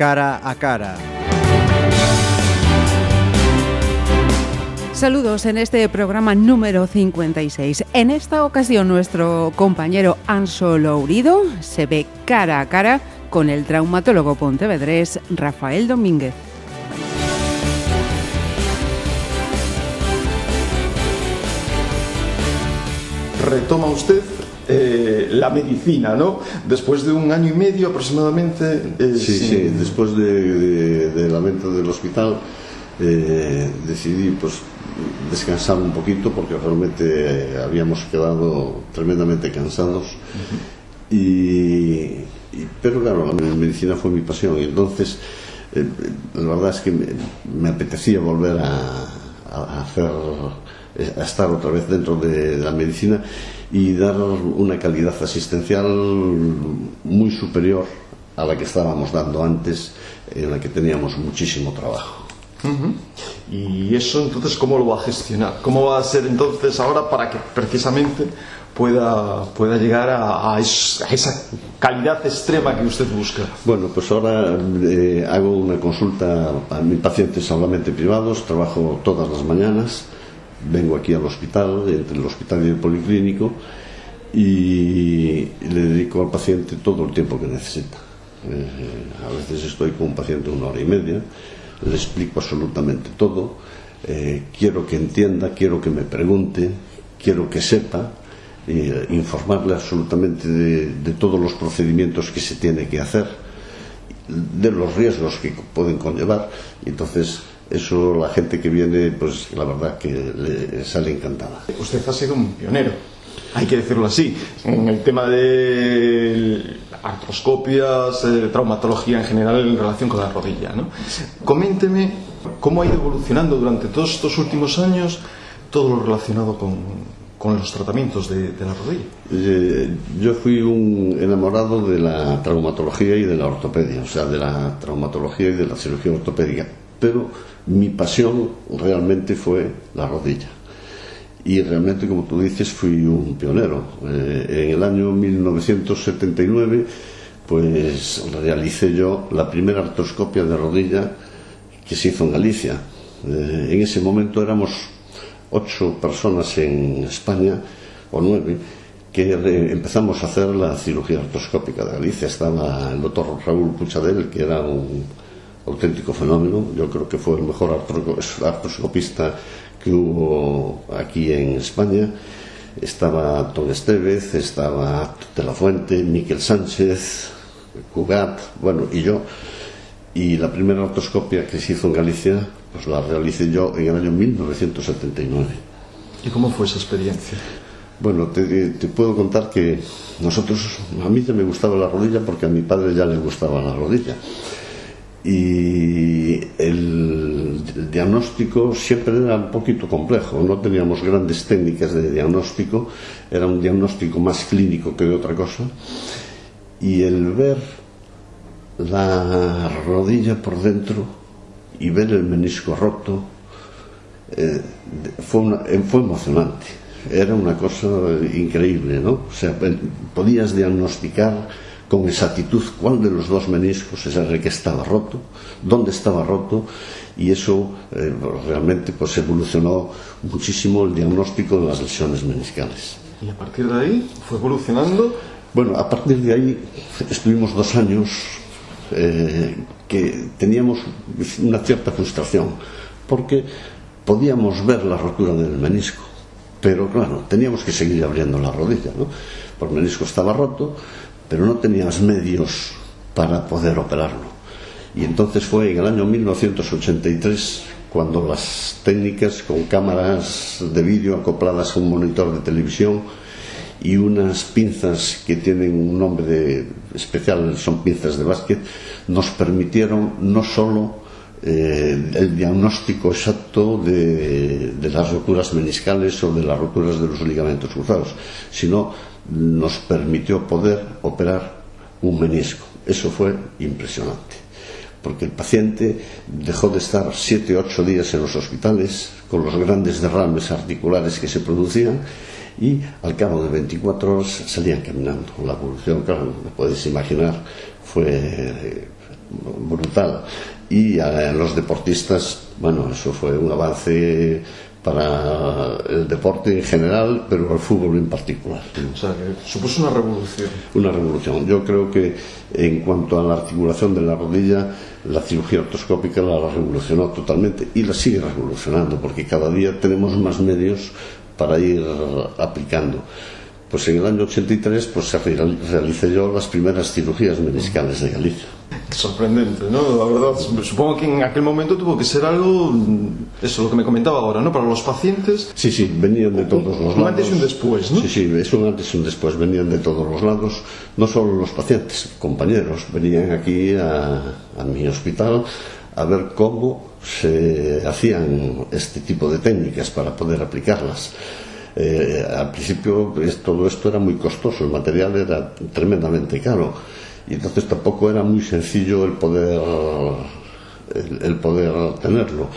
cara a cara. Saludos en este programa número 56. En esta ocasión nuestro compañero Anso Lourido se ve cara a cara con el traumatólogo pontevedrés Rafael Domínguez. Retoma usted eh, la medicina, ¿no? Después de un año y medio aproximadamente. Eh, sí, sin... sí, después de, de, de, la venta del hospital eh, decidí pues descansar un poquito porque realmente habíamos quedado tremendamente cansados uh -huh. y, y, pero claro la medicina fue mi pasión y entonces eh, la verdad es que me, me apetecía volver a, a, hacer a estar otra vez dentro de, de la medicina y dar una calidad asistencial muy superior a la que estábamos dando antes en la que teníamos muchísimo trabajo Uh -huh. Y eso entonces, ¿cómo lo va a gestionar? ¿Cómo va a ser entonces ahora para que precisamente pueda, pueda llegar a, a, es, a esa calidad extrema que usted busca? Bueno, pues ahora eh, hago una consulta a mis pacientes solamente privados, trabajo todas las mañanas, vengo aquí al hospital, entre el hospital y el policlínico, y le dedico al paciente todo el tiempo que necesita. Eh, a veces estoy con un paciente una hora y media, le explico absolutamente todo, eh, quiero que entienda, quiero que me pregunte, quiero que sepa, eh, informarle absolutamente de, de, todos los procedimientos que se tiene que hacer, de los riesgos que pueden conllevar, entonces eso la gente que viene, pues la verdad que le sale encantada. Usted ha sido un pionero, hay que decirlo así, en el tema de artroscopias, eh, traumatología en general en relación con la rodilla. ¿no? Coménteme cómo ha ido evolucionando durante todos estos últimos años todo lo relacionado con, con los tratamientos de, de la rodilla. Eh, yo fui un enamorado de la traumatología y de la ortopedia, o sea, de la traumatología y de la cirugía ortopédica, pero mi pasión realmente fue la rodilla y realmente, como tú dices, fui un pionero. Eh, en el año 1979, pues realicé yo la primera artroscopia de rodilla que se hizo en Galicia. Eh, en ese momento éramos ocho personas en España, o nueve, que empezamos a hacer la cirugía artroscópica de Galicia. Estaba el doctor Raúl Puchadel, que era un auténtico fenómeno. Yo creo que fue el mejor artroscopista que hubo aquí en España. Estaba Tom Estevez, estaba de la Fuente, Miquel Sánchez, Cugat, bueno, y yo. Y la primera artroscopia que se hizo en Galicia, pues la realicé yo en el año 1979. ¿Y cómo fue esa experiencia? Bueno, te, te, puedo contar que nosotros, a mí ya me gustaba la rodilla porque a mi padre ya le gustaba la rodilla y el, el, diagnóstico siempre era un poquito complejo, no teníamos grandes técnicas de diagnóstico, era un diagnóstico más clínico que de otra cosa, y el ver la rodilla por dentro y ver el menisco roto eh, fue, una, eh, fue emocionante, era una cosa increíble, ¿no? O sea, eh, podías diagnosticar con exactitud cuál de los dos meniscos es el que estaba roto, dónde estaba roto, y eso eh, realmente pues evolucionó muchísimo el diagnóstico de las lesiones meniscales. Y a partir de ahí fue evolucionando. Bueno, a partir de ahí estuvimos dos años eh, que teníamos una cierta frustración, porque podíamos ver la rotura del menisco, pero claro, teníamos que seguir abriendo la rodilla, ¿no? Porque el menisco estaba roto, pero no tenías medios para poder operarlo. Y entonces fue en el año 1983 cuando las técnicas con cámaras de vídeo acopladas a un monitor de televisión y unas pinzas que tienen un nombre de especial, son pinzas de básquet, nos permitieron no solo eh, el diagnóstico exacto de las roturas meniscales o de las roturas de los ligamentos cruzados, sino nos permitió poder operar un menisco. Eso fue impresionante, porque el paciente dejó de estar siete o ocho días en los hospitales con los grandes derrames articulares que se producían y al cabo de 24 horas salían caminando. La evolución, claro, me puedes imaginar, fue brutal. Y a los deportistas, bueno, eso fue un avance para el deporte en general, pero al fútbol en particular. O sea, que supuso una revolución. Una revolución. Yo creo que en cuanto a la articulación de la rodilla, la cirugía ortoscópica la revolucionó totalmente y la sigue revolucionando, porque cada día tenemos más medios para ir aplicando. Pues en el año 83 pues, se realicé yo las primeras cirugías meniscales de Galicia. Sorprendente, ¿no? La verdad, supongo que en aquel momento tuvo que ser algo, mm, eso lo que me comentaba ahora, ¿no? Para los pacientes. Sí, sí, venían de todos los lados. Un antes y un después, ¿no? Sí, sí, es un antes y un después, venían de todos los lados, no solo los pacientes, compañeros, venían aquí a, a mi hospital a ver cómo se hacían este tipo de técnicas para poder aplicarlas eh, al principio es, todo esto era muy costoso, el material era tremendamente caro y entonces tampoco era muy sencillo el poder, el, el poder tenerlo.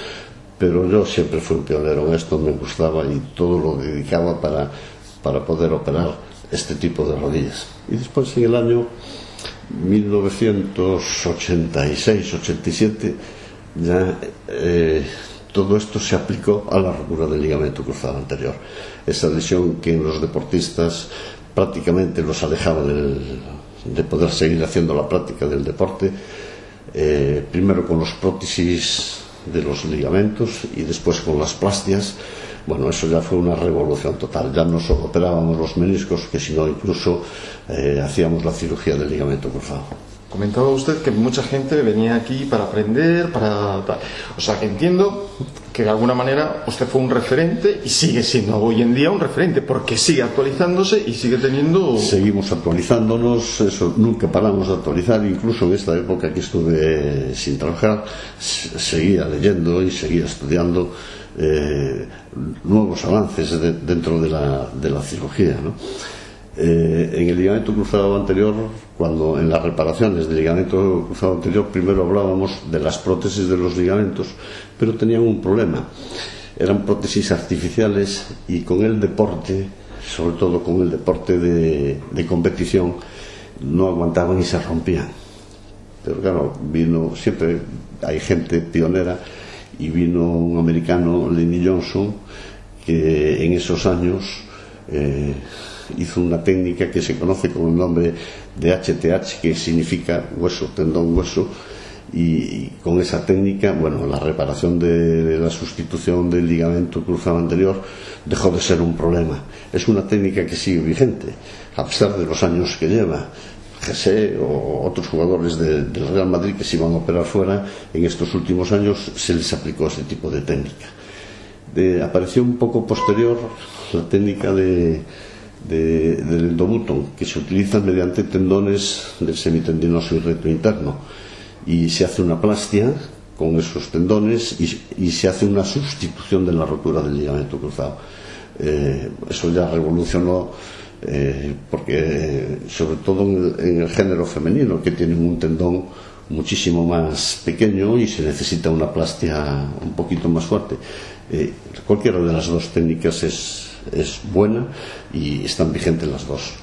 Pero yo siempre fui un pionero en esto, me gustaba y todo lo dedicaba para, para poder operar este tipo de rodillas. Y después en el año 1986-87 ya eh, Todo isto se aplicou la rotura del ligamento cruzado anterior. Esa lesión que en los deportistas prácticamente los alejaba del, de poder seguir haciendo la práctica del deporte, eh, primero con los prótesis de los ligamentos y después con las plastias. Bueno, eso ya fue una revolución total. Ya no solo operábamos los meniscos, que sino incluso eh, hacíamos la cirugía del ligamento cruzado. Comentaba usted que mucha gente venía aquí para aprender, para O sea, que entiendo que de alguna manera usted fue un referente y sigue siendo hoy en día un referente, porque sigue actualizándose y sigue teniendo... Seguimos actualizándonos, eso, nunca paramos de actualizar, incluso en esta época que estuve sin trabajar, seguía leyendo y seguía estudiando eh, nuevos avances dentro de la, de la cirugía, ¿no? Eh, en el ligamento cruzado anterior, cuando en las reparaciones del ligamento cruzado anterior, primero hablábamos de las prótesis de los ligamentos, pero tenían un problema. Eran prótesis artificiales y con el deporte, sobre todo con el deporte de, de competición, no aguantaban y se rompían. Pero claro, vino, siempre hay gente pionera y vino un americano, Lenny Johnson, que en esos años eh, hizo una técnica que se conoce con el nombre de HTH, que significa hueso, tendón, hueso, y, con esa técnica, bueno, la reparación de, la sustitución del ligamento cruzado anterior dejó de ser un problema. Es una técnica que sigue vigente, a pesar de los años que lleva. José o otros jugadores del Real Madrid que se iban a operar fuera, en estos últimos años se les aplicó ese tipo de técnica. apareció un poco posterior la técnica de, del endobuto, que se utilizan mediante tendones del semitendinoso y recto interno. Y se hace una plastia con esos tendones y, se hace una sustitución de la rotura del ligamento cruzado. Eh, eso ya revolucionó, eh, porque sobre todo en el, género femenino, que tienen un tendón muchísimo más pequeño y se necesita una plastia un poquito más fuerte. Eh, cualquiera de las dos técnicas es es buena y están vigentes las dos.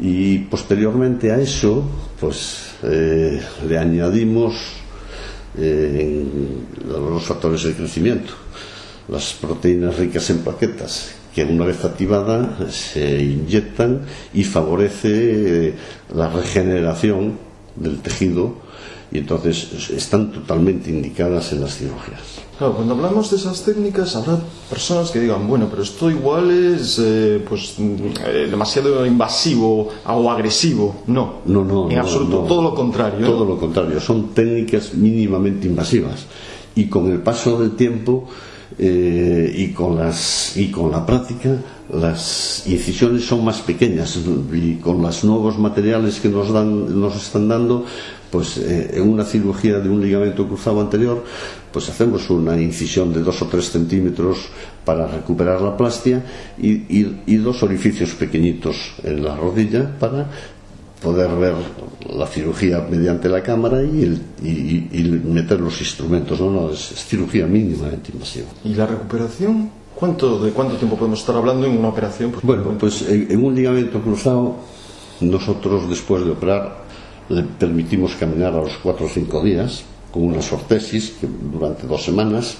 Y posteriormente a eso, pues eh, le añadimos eh, los factores de crecimiento, las proteínas ricas en plaquetas, que una vez activada se inyectan y favorece eh, la regeneración del tejido y entonces están totalmente indicadas en las cirugías. Claro, cuando hablamos de esas técnicas habrá personas que digan, bueno, pero esto igual es eh, pues eh, demasiado invasivo o agresivo. No, no, no. En absoluto, todo lo contrario. Todo lo contrario, son técnicas mínimamente invasivas y con el paso del tiempo eh, y con las y con la práctica las incisiones son más pequeñas y con los nuevos materiales que nos dan nos están dando pues eh, en una cirugía de un ligamento cruzado anterior, pues hacemos una incisión de dos o tres centímetros para recuperar la plastia y, dos orificios pequeñitos en la rodilla para poder ver la cirugía mediante la cámara y, meter los instrumentos. No, no, es, cirugía mínimamente invasiva. ¿Y la recuperación? ¿Cuánto, ¿De cuánto tiempo podemos estar hablando en una operación? bueno, pues en un ligamento cruzado, nosotros después de operar le permitimos caminar a los cuatro o cinco días con una ortesis durante dos semanas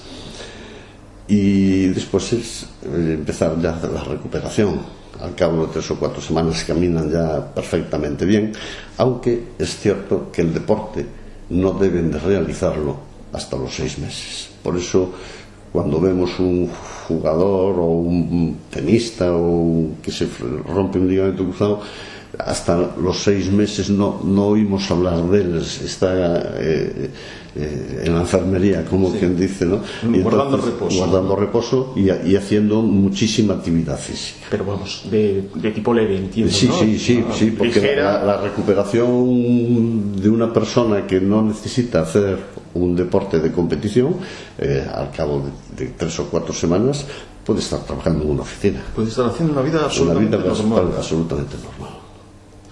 y después es eh, empezar ya la recuperación. al cabo de tres o cuatro semanas caminan ya perfectamente bien, aunque es cierto que el deporte no deben de realizarlo hasta los seis meses. Por eso, cuando vemos un jugador o un tenista o que se rompe un ligamento cruzado, hasta los seis meses no, no oímos hablar de él, está eh, eh, en la enfermería, como quien dice, ¿no? guardando reposo. Guardando reposo y, y, haciendo muchísima actividad física. Pero vamos, de, de tipo leve, entiendo. Sí, sí, sí, sí, porque la, la, recuperación de una persona que no necesita hacer un deporte de competición, eh, al cabo de, de tres o cuatro semanas, puede estar trabajando en una oficina. Puede estar haciendo una vida absolutamente una vida normal. Absolutamente normal.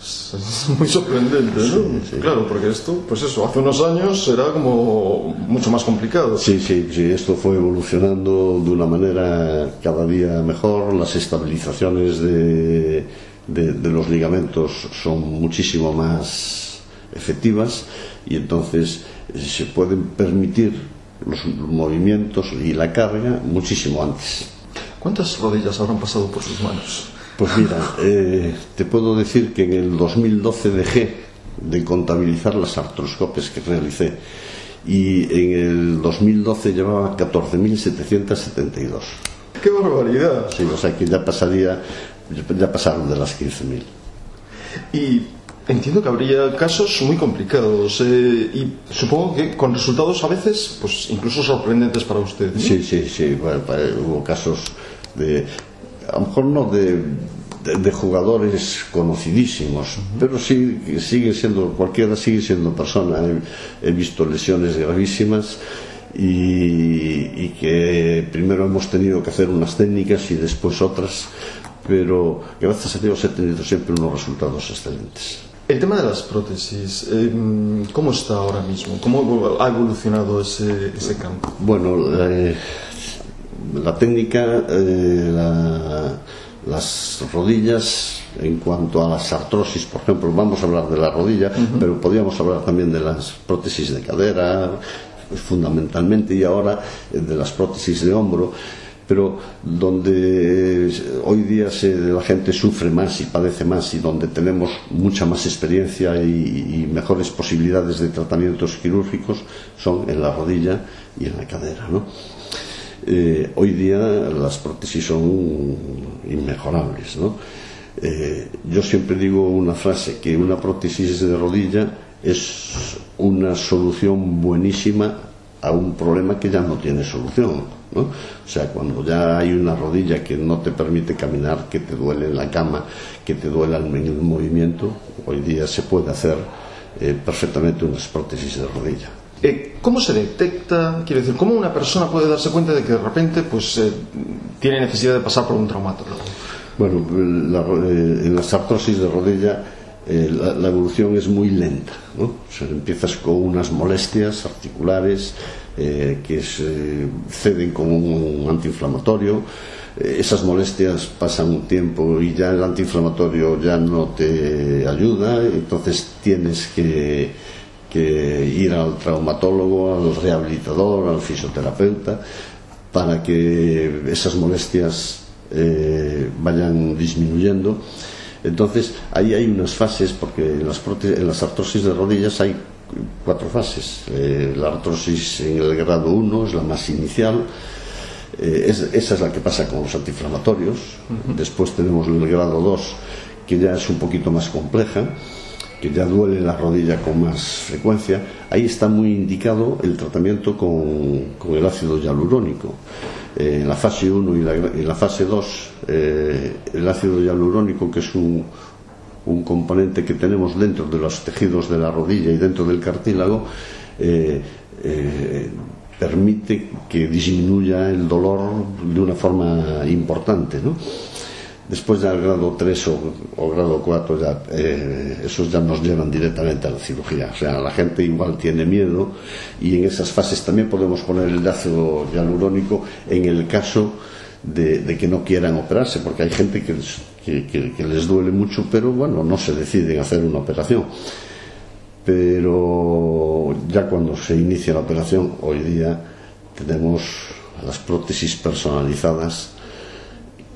Es muy sorprendente, ¿no? Sí, sí. Claro, porque esto, pues eso, hace unos años era como mucho más complicado. Sí, sí, sí, esto fue evolucionando de una manera cada día mejor, las estabilizaciones de, de, de los ligamentos son muchísimo más efectivas y entonces se pueden permitir los movimientos y la carga muchísimo antes. ¿Cuántas rodillas habrán pasado por sus manos? Pues mira, eh, te puedo decir que en el 2012 dejé de contabilizar las artroscopias que realicé y en el 2012 llevaba 14.772. ¡Qué barbaridad! Sí, o sea que ya pasaría, ya pasaron de las 15.000. Y entiendo que habría casos muy complicados eh, y supongo que con resultados a veces, pues incluso sorprendentes para usted. Sí, sí, sí. Bueno, hubo casos de a lo mejor no de, de, de jugadores conocidísimos, uh -huh. pero sí sigue siendo, cualquiera sigue siendo persona. He, he visto lesiones gravísimas. Y, y, que primero hemos tenido que hacer unas técnicas y después otras, pero gracias a Dios he tenido siempre unos resultados excelentes. El tema de las prótesis, ¿cómo está ahora mismo? ¿Cómo ha evolucionado ese, ese campo? Bueno, eh, la técnica, eh, la, las rodillas, en cuanto a las artrosis, por ejemplo, vamos a hablar de la rodilla, uh -huh. pero podríamos hablar también de las prótesis de cadera, fundamentalmente, y ahora de las prótesis de hombro pero donde hoy día se, la gente sufre más y padece más y donde tenemos mucha más experiencia y, y, mejores posibilidades de tratamientos quirúrgicos son en la rodilla y en la cadera. ¿no? Eh, hoy día las prótesis son inmejorables. ¿no? Eh, yo siempre digo una frase, que una prótesis de rodilla es una solución buenísima a un problema que ya no tiene solución. ¿no? O sea, cuando ya hay una rodilla que no te permite caminar, que te duele en la cama, que te duele en el movimiento, hoy día se puede hacer eh, perfectamente unas prótesis de rodilla. Eh, ¿Cómo se detecta? Quiero decir, ¿cómo una persona puede darse cuenta de que de repente pues, eh, tiene necesidad de pasar por un traumatólogo? Bueno, la, eh, en las artrosis de rodilla eh, la, evolución es muy lenta. ¿no? Empiezas con unas molestias articulares eh, que se ceden como un antiinflamatorio. Esas molestias pasan un tiempo y ya el antiinflamatorio ya no te ayuda, entonces tienes que que ir al traumatólogo, al rehabilitador, al fisioterapeuta, para que esas molestias eh, vayan disminuyendo. Entonces, ahí hay unas fases, porque en las, en las artrosis de rodillas hay cuatro fases. Eh, la artrosis en el grado 1 es la más inicial, eh, es, esa es la que pasa con los antiinflamatorios. Uh -huh. Después tenemos el grado 2, que ya es un poquito más compleja que ya duele la rodilla con más frecuencia, ahí está muy indicado el tratamiento con, con el ácido hialurónico. Eh, en la fase 1 y la, en la fase 2, eh, el ácido hialurónico, que es un, un, componente que tenemos dentro de los tejidos de la rodilla y dentro del cartílago, eh, eh permite que disminuya el dolor de una forma importante. ¿no? Después ya el grado 3 o, grado 4, ya, eh, esos ya nos llevan directamente a la cirugía. O sea, la gente igual tiene miedo y en esas fases también podemos poner el ácido hialurónico en el caso de, que no quieran operarse, porque hay gente que, que, les duele mucho, pero bueno, no se deciden hacer una operación. pero ya cuando se inicia la operación, hoy día tenemos las prótesis personalizadas,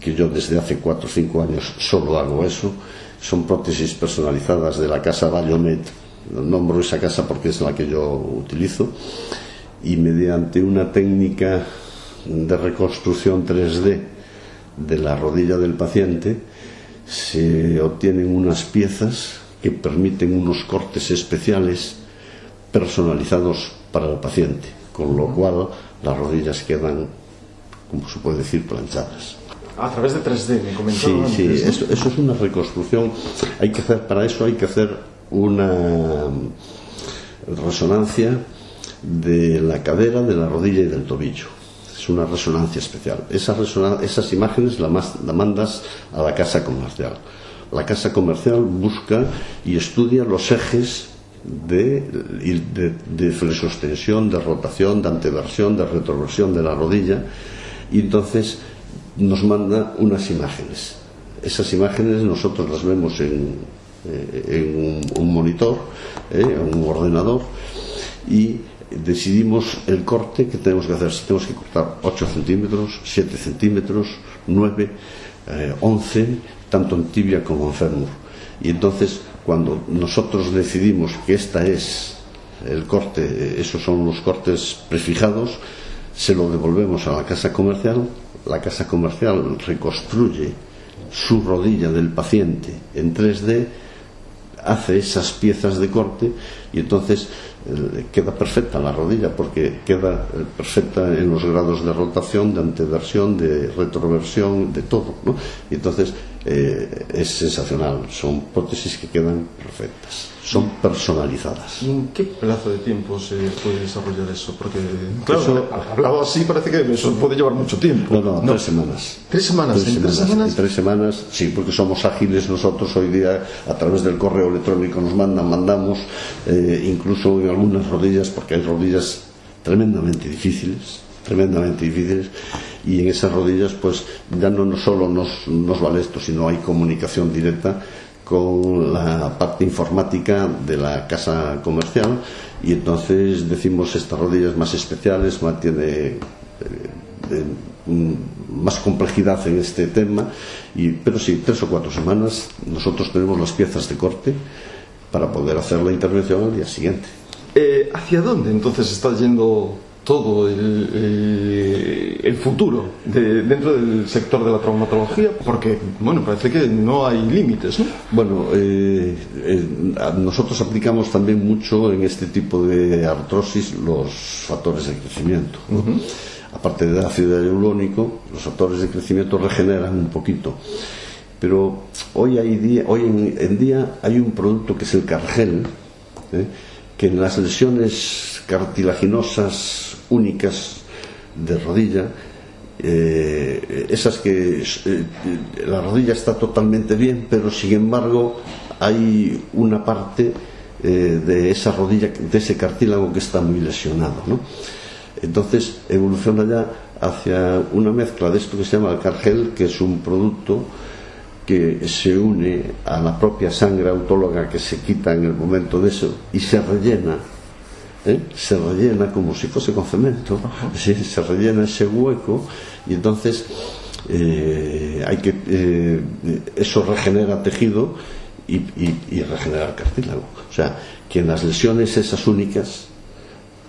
que yo desde hace 4 o 5 años solo hago eso, son prótesis personalizadas de la casa Vallomet, nombro esa casa porque es la que yo utilizo, y mediante una técnica de reconstrucción 3D de la rodilla del paciente, se obtienen unas piezas que permiten unos cortes especiales personalizados para el paciente, con lo cual las rodillas quedan, como se puede decir, planchadas. A través de 3D, me comentó. Sí, sí, eso, eso, es una reconstrucción. Hay que hacer, para eso hay que hacer una resonancia de la cadera, de la rodilla y del tobillo. Es una resonancia especial. Esa esas imágenes las la mandas a la casa comercial. La casa comercial busca y estudia los ejes de, de, de flesostensión, de rotación, de anteversión, de retroversión de la rodilla y entonces nos manda unas imágenes. Esas imágenes nosotros las vemos en, eh, un, monitor, eh, un ordenador y decidimos el corte que tenemos que hacer. Si tenemos que cortar 8 centímetros, 7 centímetros, 9, 11, tanto en tibia como en fémur. Y entonces, cuando nosotros decidimos que esta es el corte, esos son los cortes prefijados, se lo devolvemos a la casa comercial, la casa comercial reconstruye su rodilla del paciente en 3D, hace esas piezas de corte y entonces eh, queda perfecta la rodilla porque queda eh, perfecta en los grados de rotación, de anteversión, de retroversión, de todo. ¿no? Y entonces eh, es sensacional, son prótesis que quedan perfectas, son personalizadas. ¿Y en qué plazo de tiempo se puede desarrollar eso? Porque, claro, eso, hablado así parece que eso puede llevar mucho tiempo. No, no, tres semanas. ¿Tres semanas? Tres ¿En semanas, tres semanas? En tres semanas, sí, porque somos ágiles nosotros hoy día a través del correo electrónico nos mandan, mandamos, eh, incluso en algunas rodillas, porque hay rodillas tremendamente difíciles, tremendamente difíciles y en esas rodillas pues ya no, solo nos, vale esto, sino hay comunicación directa con la parte informática de la casa comercial y entonces decimos estas rodillas más especiales, más tiene eh, más complejidad en este tema, y, pero sí, tres o cuatro semanas nosotros tenemos las piezas de corte para poder hacer la intervención al día siguiente. Eh, ¿Hacia dónde entonces está yendo todo el, el, el futuro de, dentro del sector de la traumatología? Porque, bueno, parece que no hay límites, ¿no? Bueno, eh, eh, nosotros aplicamos también mucho en este tipo de artrosis los factores de crecimiento. ¿no? Uh -huh. Aparte de ácido hialurónico, los factores de crecimiento regeneran un poquito. Pero hoy, hay día, hoy en, en día hay un producto que es el cargel, ¿eh? Que en las lesiones cartilaginosas únicas de rodilla, eh, esas que eh, la rodilla está totalmente bien, pero sin embargo hay una parte eh, de esa rodilla, de ese cartílago que está muy lesionado. ¿no? Entonces evoluciona ya hacia una mezcla de esto que se llama el cargel, que es un producto que se une a la propia sangre autóloga que se quita en el momento de eso y se rellena ¿eh? se rellena como si fuese con cemento ¿sí? se rellena ese hueco y entonces eh, hay que eh, eso regenera tejido y, y, y regenera cartílago o sea que en las lesiones esas únicas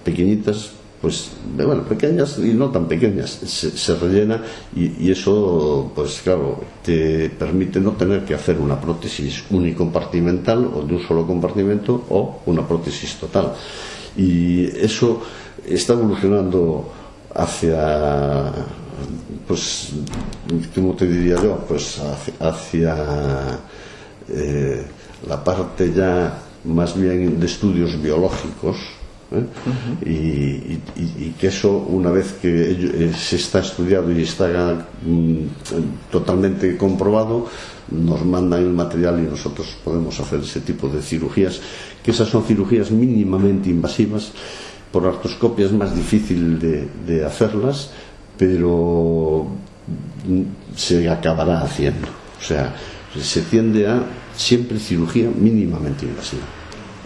pequeñitas pues bueno, pequeñas y no tan pequeñas, se, se rellena y, eso, pues claro, te permite no tener que hacer una prótesis unicompartimental o de un solo compartimento o una prótesis total. Y eso está evolucionando hacia, pues, ¿cómo te diría yo? Pues hacia, hacia eh, la parte ya más bien de estudios biológicos, ¿eh? uh -huh. y, y, y, que eso una vez que eh, se está estudiado y está mm, totalmente comprobado nos mandan el material y nosotros podemos hacer ese tipo de cirugías que esas son cirugías mínimamente invasivas por artroscopia es más difícil de, de hacerlas pero se acabará haciendo o sea se tiende a siempre cirugía mínimamente invasiva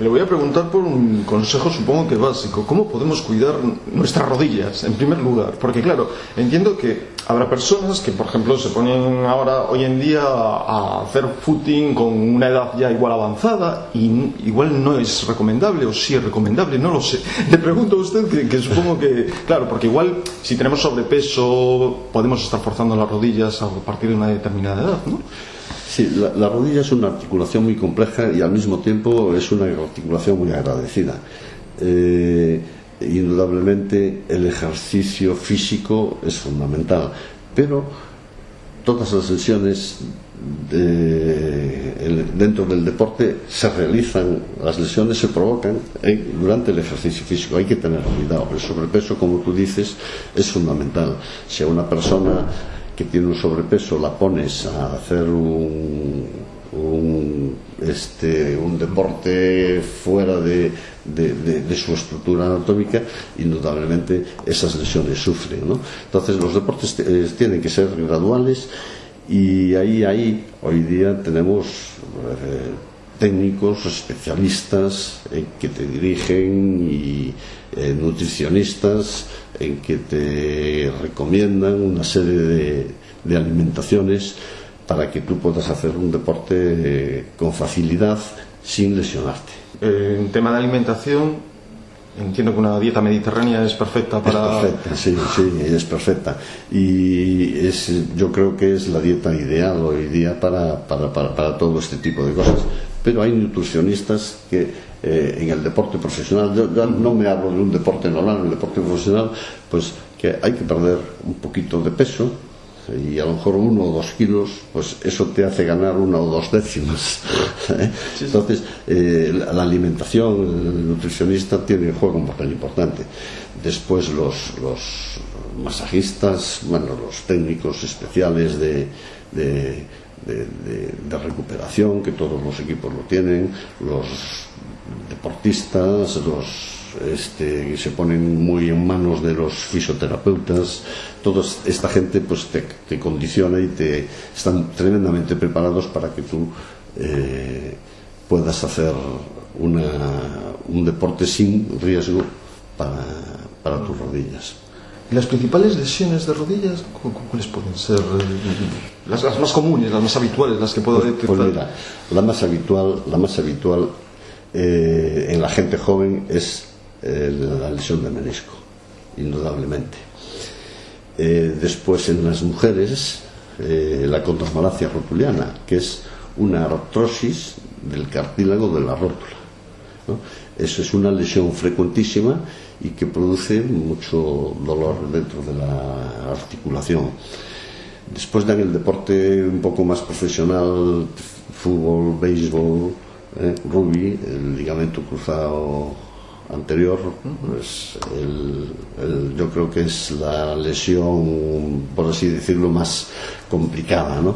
Le voy a preguntar por un consejo, supongo que básico. ¿Cómo podemos cuidar nuestras rodillas, en primer lugar? Porque, claro, entiendo que habrá personas que, por ejemplo, se ponen ahora, hoy en día, a hacer footing con una edad ya igual avanzada y igual no es recomendable, o sí es recomendable, no lo sé. Le pregunto a usted que, que supongo que, claro, porque igual si tenemos sobrepeso podemos estar forzando las rodillas a partir de una determinada edad, ¿no? Sí, la, rodilla es una articulación muy compleja y al mismo tiempo es una articulación muy agradecida. Eh, indudablemente el ejercicio físico es fundamental, pero todas las lesiones dentro del deporte se realizan, las lesiones se provocan durante el ejercicio físico. Hay que tener cuidado. El sobrepeso, como tú dices, es fundamental. Si a una persona que tiene un sobrepeso la pones a hacer un, este, un deporte fuera de, su estructura anatómica, indudablemente esas lesiones sufren. Entonces los deportes eh, tienen que ser graduales y ahí, ahí hoy día tenemos eh, técnicos, especialistas en que te dirigen y eh, nutricionistas en que te recomiendan una serie de, alimentaciones para que tú puedas hacer un deporte eh, con facilidad sin lesionarte. Eh, en tema de alimentación, entiendo que una dieta mediterránea es perfecta para. Es perfecta, sí, sí, es perfecta. Y es, yo creo que es la dieta ideal hoy día para, para, para todo este tipo de cosas. Pero hay nutricionistas que eh, en el deporte profesional. Yo, no me hablo de un deporte normal, en el deporte profesional, pues que hay que perder un poquito de peso y a lo mejor uno o dos kilos, pues eso te hace ganar una o dos décimas. ¿eh? Entonces, eh, la alimentación, el nutricionista tiene juega un papel importante. Después los, los masajistas, bueno, los técnicos especiales de, de, de recuperación, que todos los equipos lo tienen, los deportistas, los este, se ponen muy en manos de los fisioterapeutas, toda esta gente pues te, condiciona y te están tremendamente preparados para que tú eh, puedas hacer un deporte sin riesgo para, para tus rodillas. ¿Y las principales lesiones de rodillas cuáles pueden ser? Las, más comunes, las más habituales, las que puedo pues, pues detectar. la más habitual, la más habitual eh, en la gente joven es eh, la lesión de menisco, indudablemente. Eh, después en las mujeres, la condromalacia rotuliana, que es una artrosis del cartílago de la rótula. Eso es una lesión frecuentísima y que produce mucho dolor dentro de la articulación. Después dan el deporte un poco más profesional, fútbol, béisbol, eh, Ruby, el ligamento cruzado anterior, pues yo creo que es la lesión, por así decirlo, más complicada, ¿no?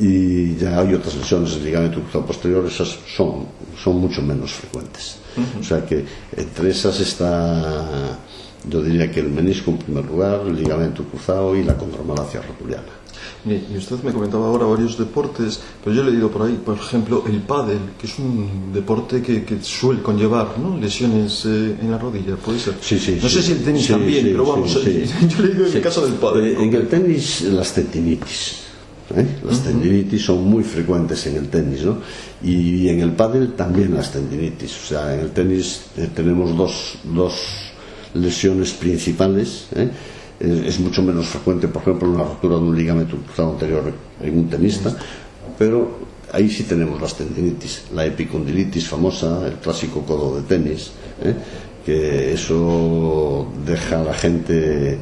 Y ya hay otras lesiones del ligamento cruzado posterior, esas son, son mucho menos frecuentes. O sea que entre esas está, yo diría que el menisco en primer lugar, el ligamento cruzado y la condromalacia rotuliana. Y usted me comentaba ahora varios deportes, pero yo he leído por ahí, por ejemplo, el pádel, que es un deporte que, suele conllevar ¿no? lesiones eh, en la rodilla, ¿puede ser? Sí, sí. No sé si el tenis también, pero vamos, yo he leído en el caso del pádel. Eh, en el tenis, las tendinitis. ¿eh? Las tendinitis son muy frecuentes en el tenis, ¿no? Y en el pádel también las tendinitis. O sea, en el tenis tenemos dos, dos lesiones principales, ¿eh? es, mucho menos frecuente, por ejemplo, una rotura de un ligamento cruzado anterior en un tenista, pero ahí sí tenemos las tendinitis, la epicondilitis famosa, el clásico codo de tenis, ¿eh? que eso deja a la gente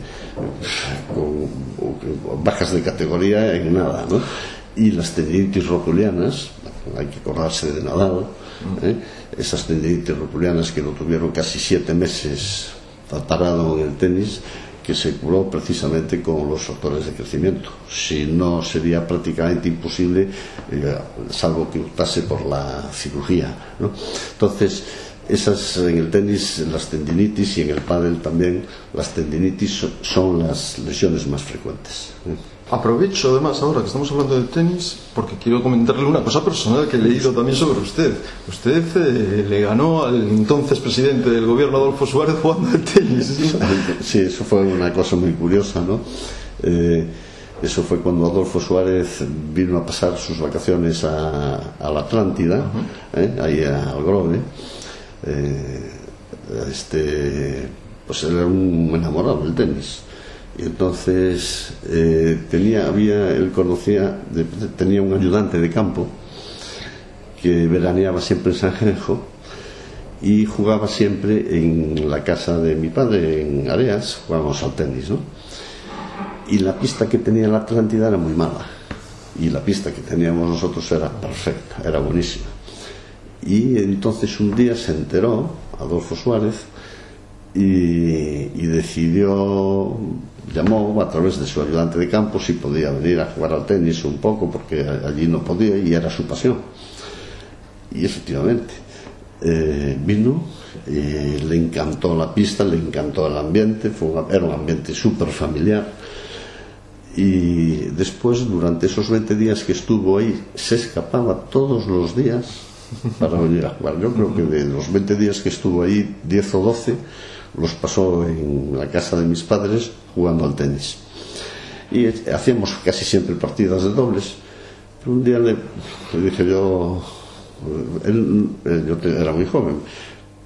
con, bajas de categoría en nada, ¿no? Y las tendinitis rotulianas, hay que acordarse de Nadal, ¿eh? esas tendinitis rotulianas que lo tuvieron casi siete meses parado en el tenis, que se curó precisamente con los factores de crecimiento. Si no, sería prácticamente imposible, eh, salvo que optase por la cirugía. Entonces, Esas en el tenis, las tendinitis y en el pádel también, las tendinitis son las lesiones más frecuentes. ¿eh? Aprovecho además ahora que estamos hablando de tenis porque quiero comentarle una cosa personal que he leído también sobre usted. Usted eh, le ganó al entonces presidente del gobierno Adolfo Suárez jugando al tenis. Sí, eso fue una cosa muy curiosa, ¿no? Eh, eso fue cuando Adolfo Suárez vino a pasar sus vacaciones a, a la Atlántida, ¿eh? ahí al Grove. Eh, este, pues él era un enamorado del tenis. Entonces eh, tenía, había, él conocía, tenía un ayudante de campo que veraneaba siempre en San Genjo y jugaba siempre en la casa de mi padre, en Areas, jugábamos al tenis, ¿no? Y la pista que tenía la Atlántida era muy mala. Y la pista que teníamos nosotros era perfecta, era buenísima. Y entonces un día se enteró Adolfo Suárez y, y decidió, llamó a través de su ayudante de campo si podía venir a jugar al tenis un poco, porque allí no podía y era su pasión. Y efectivamente, eh, vino, eh, le encantó la pista, le encantó el ambiente, fue una- era un ambiente súper familiar. Y después, durante esos 20 días que estuvo ahí, se escapaba todos los días para venir a jugar. Yo creo que de los 20 días que estuvo ahí, 10 o 12 los pasó en la casa de mis padres jugando al tenis. Y hacíamos casi siempre partidas de dobles. Pero un día le, dije yo, él, eh, yo era muy joven,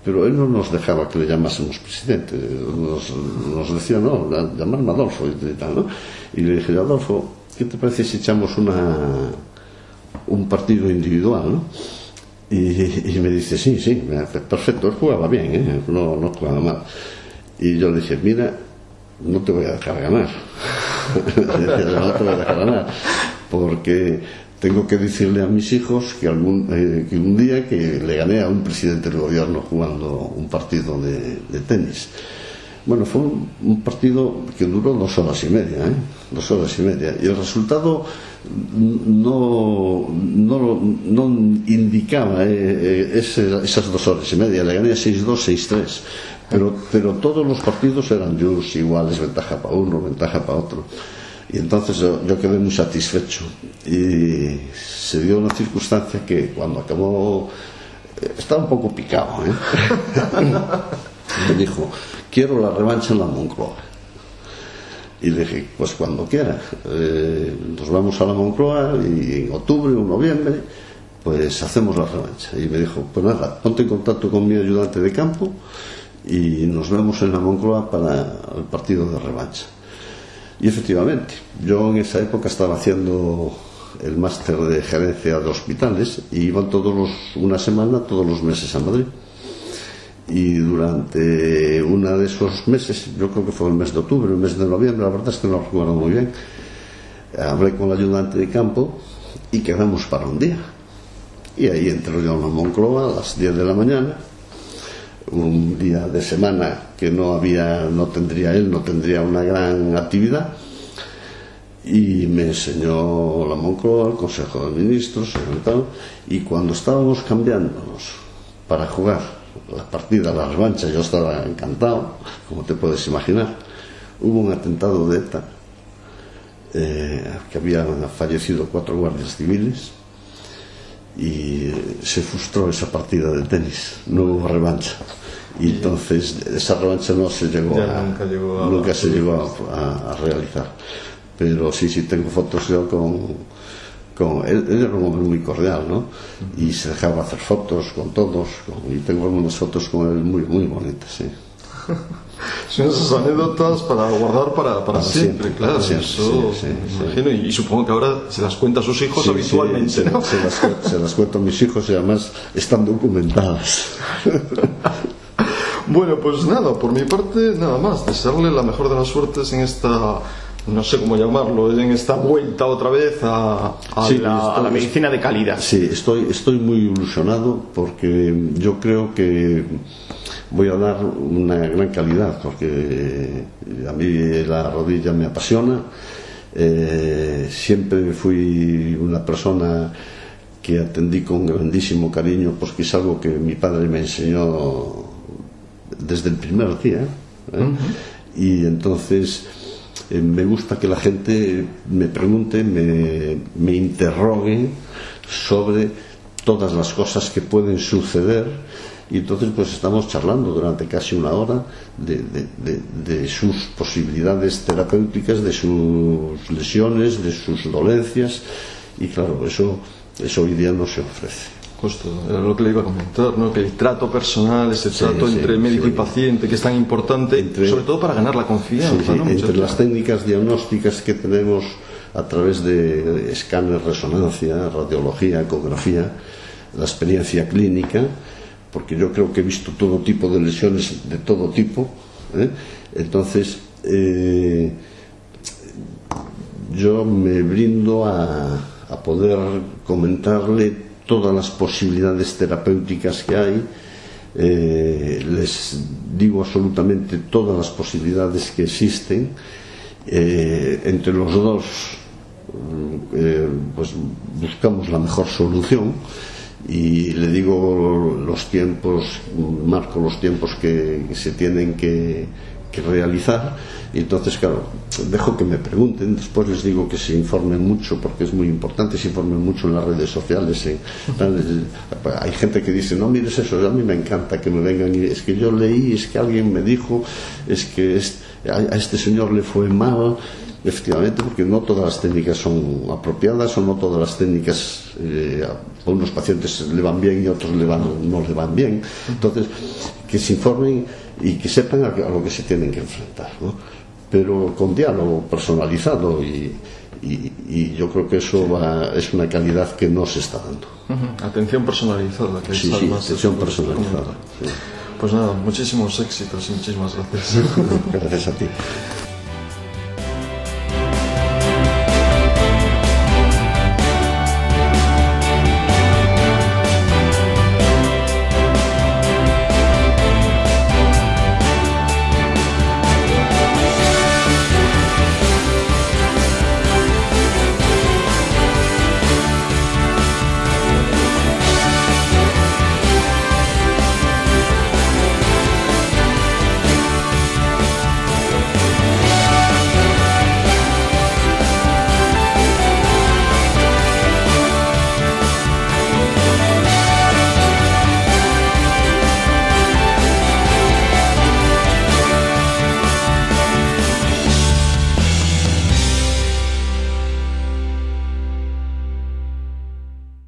pero él no nos dejaba que le llamásemos presidente. Nos, decía, no, la- llamarme Adolfo y tal, ¿no? Y le dije, Adolfo, ¿qué te parece si echamos una, un partido individual, ¿no? Y, y me dice, sí, sí, perfecto, él jugaba bien, ¿eh? no, no jugaba mal. Y yo le dije, mira, no te voy a dejar ganar. No te voy a dejar ganar, porque tengo que decirle a mis hijos que, algún, eh, que un día que le gané a un presidente del gobierno jugando un partido de tenis. Bueno, foi un partido que durou dos horas e media, eh? dos horas e media. E o resultado no, no, non indicaba eh, eh, ese, esas dos horas e media. Le gané 6-2, 6-3. Pero, pero todos los partidos eran de iguales, ventaja para uno, ventaja para otro. Y entonces yo, yo quedé muy satisfecho. Y se dio una circunstancia que cuando acabó... Eh, estaba un poco picado, ¿eh? me dijo, quiero la revancha en la Moncloa. Y dije, pues cuando quiera. Eh, nos vamos a la Moncloa y en octubre o noviembre, pues hacemos la revancha. Y me dijo, pues nada, ponte en contacto con mi ayudante de campo y nos vemos en la Moncloa para el partido de revancha. Y efectivamente, yo en esa época estaba haciendo el máster de gerencia de hospitales y iban todos los, una semana, todos los meses a Madrid e durante unha desos meses, yo creo que foi o mes de outubro, o mes de noviembre, a verdad es que non recuerdo moi ben, hablé con o ayudante de campo e quedamos para un día. E aí entró yo na Moncloa a las 10 de la mañana, un día de semana que no había, no tendría él, no tendría una gran actividad, y me enseñó la Moncloa, el Consejo de Ministros, y tal, y cuando estábamos cambiándonos para jugar la partida, la revancha, yo estaba encantado, como te puedes imaginar. Hubo un atentado de ETA, eh, que habían fallecido cuatro guardias civiles y se frustró esa partida de tenis, no hubo revancha. Y entonces esa revancha no se llegó a, nunca llegó a- nunca se llegó a, a- a realizar. Pero sí, sí tengo fotos yo con, con él, él era un hombre muy cordial, ¿no? Y se dejaba hacer fotos con todos, con- y tengo algunas fotos con él muy, muy bonitas, sí. Son esas anécdotas para guardar para, para, Para siempre, siempre, claro. para siempre, eso sí, sí, me sí. imagino. Y, y supongo que ahora se las cuenta a sus hijos habitualmente, ¿no? se, las, se las cuento a mis hijos y además están documentadas. Bueno, pues nada, por mi parte, nada más. Desearle la mejor de las suertes en esta, no sé cómo llamarlo, en esta vuelta otra vez a, a Sí, la, a la medicina de calidad. Sí, estoy, estoy muy ilusionado porque yo creo que voy a dar una gran calidad porque a mí la rodilla me apasiona. Eh, siempre fui una persona que atendí con grandísimo cariño, pues que es algo que mi padre me enseñó desde el primer día. ¿eh? Y entonces eh, me gusta que la gente me pregunte, me, interrogue sobre todas las cosas que pueden suceder y entonces pues estamos charlando durante casi una hora de, de, sus posibilidades terapéuticas, de sus lesiones, de sus dolencias y claro, eso, eso hoy día no se ofrece. Justo, era lo que le iba a comentar, ¿no? que el trato personal, ese trato sí, entre médico sí. y paciente, que es tan importante, entre, sobre todo para ganar la confianza. ¿no? Entre las técnicas diagnósticas que tenemos a través de escáner, resonancia, radiología, ecografía, la experiencia clínica, porque yo creo que he visto todo tipo de lesiones de todo tipo. ¿eh? Entonces, eh, yo me brindo a, a, poder comentarle todas las posibilidades terapéuticas que hay. Eh, les digo absolutamente todas las posibilidades que existen. Eh, entre los dos, eh, pues buscamos la mejor solución y le digo los tiempos, marco los tiempos que se tienen que, que, realizar. Y entonces claro, dejo que me pregunten, después les digo que se informen mucho porque es muy importante, se informen mucho en las redes sociales en, hay gente que dice, no mires eso, a mí me encanta que me vengan y es que yo leí, es que alguien me dijo es que es, a este señor le fue mal efectivamente porque no todas las técnicas son apropiadas o no todas las técnicas eh, a unos pacientes le van bien y a otros le van, no le van bien. Entonces que se informen y que sepan a, lo que se tienen que enfrentar ¿no? pero con diálogo personalizado y, y, y, yo creo que eso va, es una calidad que no se está dando. Uh -huh. Atención personalizada. Que sí, es sí, atención personalizada. Sí. Pues nada, muchísimos éxitos y muchísimas gracias. gracias a ti.